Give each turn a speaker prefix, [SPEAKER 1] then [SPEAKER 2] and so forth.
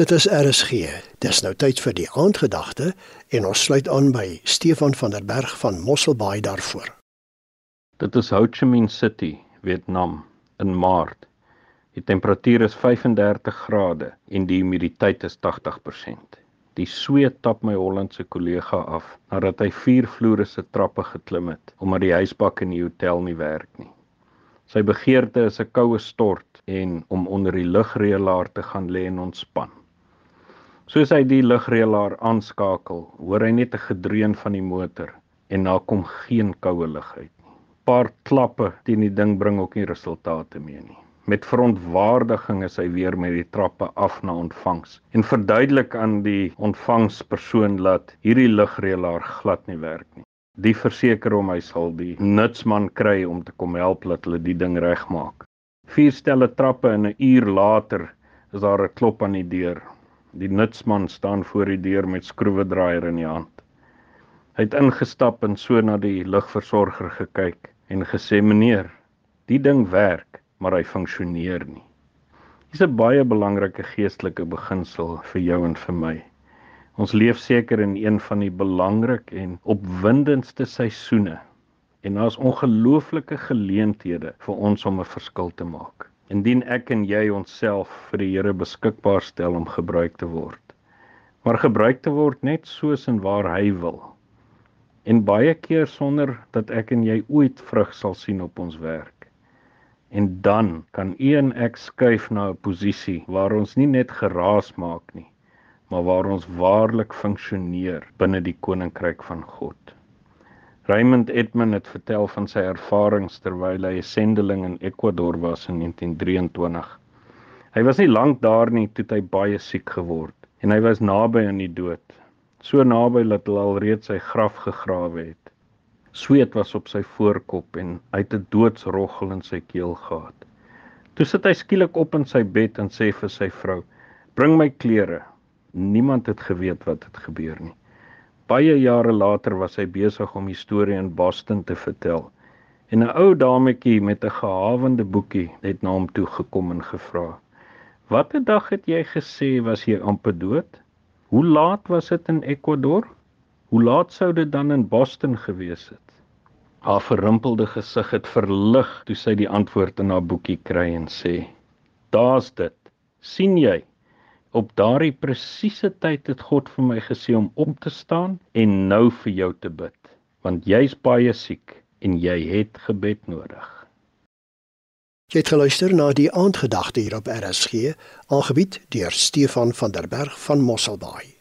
[SPEAKER 1] Dit is RSG. Dis nou tyd vir die aandgedagte en ons sluit aan by Stefan van der Berg van Mosselbaai daarvoor.
[SPEAKER 2] Dit is Ho Chi Minh City, Vietnam, in Maart. Die temperatuur is 35 grade en die humiditeit is 80%. Die sweet tap my Hollandse kollega af nadat hy vier vloere se trappe geklim het omdat die huisbak in die hotel nie werk nie. Sy begeerte is 'n koue stort en om onder die lugreëlaar te gaan lê en ontspan. Soos hy die lugreëlaar aanskakel, hoor hy net 'n gedreun van die motor en daar kom geen koue lug uit nie. Paar klappe teen die ding bring ook nie resultate mee nie. Met verontwaardiging is hy weer met die trappe af na ontvangs en verduidelik aan die ontvangspersoon dat hierdie lugreëlaar glad nie werk nie. Die verseker hom hy sal die nutsman kry om te kom help dat hulle die ding regmaak. Vier stelle trappe en 'n uur later is daar 'n klop aan die deur. Die nutsman staan voor die deur met skroewedraaier in die hand. Hy het ingestap en so na die lugversorger gekyk en gesê: "Meneer, die ding werk, maar hy funksioneer nie." Dis 'n baie belangrike geestelike beginsel vir jou en vir my. Ons leef seker in een van die belangrik en opwindendste seisoene en daar's ongelooflike geleenthede vir ons om 'n verskil te maak indien ek en jy onsself vir die Here beskikbaar stel om gebruik te word. Maar gebruik te word net soos en waar hy wil. En baie keer sonder dat ek en jy ooit vrug sal sien op ons werk. En dan kan u en ek skuif na 'n posisie waar ons nie net geraas maak nie, maar waar ons waarlik funksioneer binne die koninkryk van God. Raymond Edman het vertel van sy ervarings terwyl hy 'n sendeling in Ecuador was in 1923. Hy was nie lank daar nie toe hy baie siek geword en hy was naby aan die dood. So naby dat hulle alreeds sy graf gegrawe het. Sweet was op sy voorkop en hy het 'n doodsroggel in sy keel gehad. Toe sit hy skielik op in sy bed en sê vir sy vrou: "Bring my klere." Niemand het geweet wat het gebeur nie. Baie jare later was hy besig om 'n storie in Boston te vertel. En 'n ou dametjie met 'n gehawende boekie het na hom toe gekom en gevra: "Watter dag het jy gesê was jy amper dood? Hoe laat was dit in Ecuador? Hoe laat sou dit dan in Boston gewees het?" Haar verrimpelde gesig het verlig toe sy die antwoord in haar boekie kry en sê: "Daar's dit. sien jy?" Op daardie presiese tyd het God vir my gesê om op te staan en nou vir jou te bid, want jy's baie siek en jy het gebed nodig.
[SPEAKER 1] Jy het geluister na die aandgedagte hier op RSG, aangebied deur Stefan van der Berg van Mosselbaai.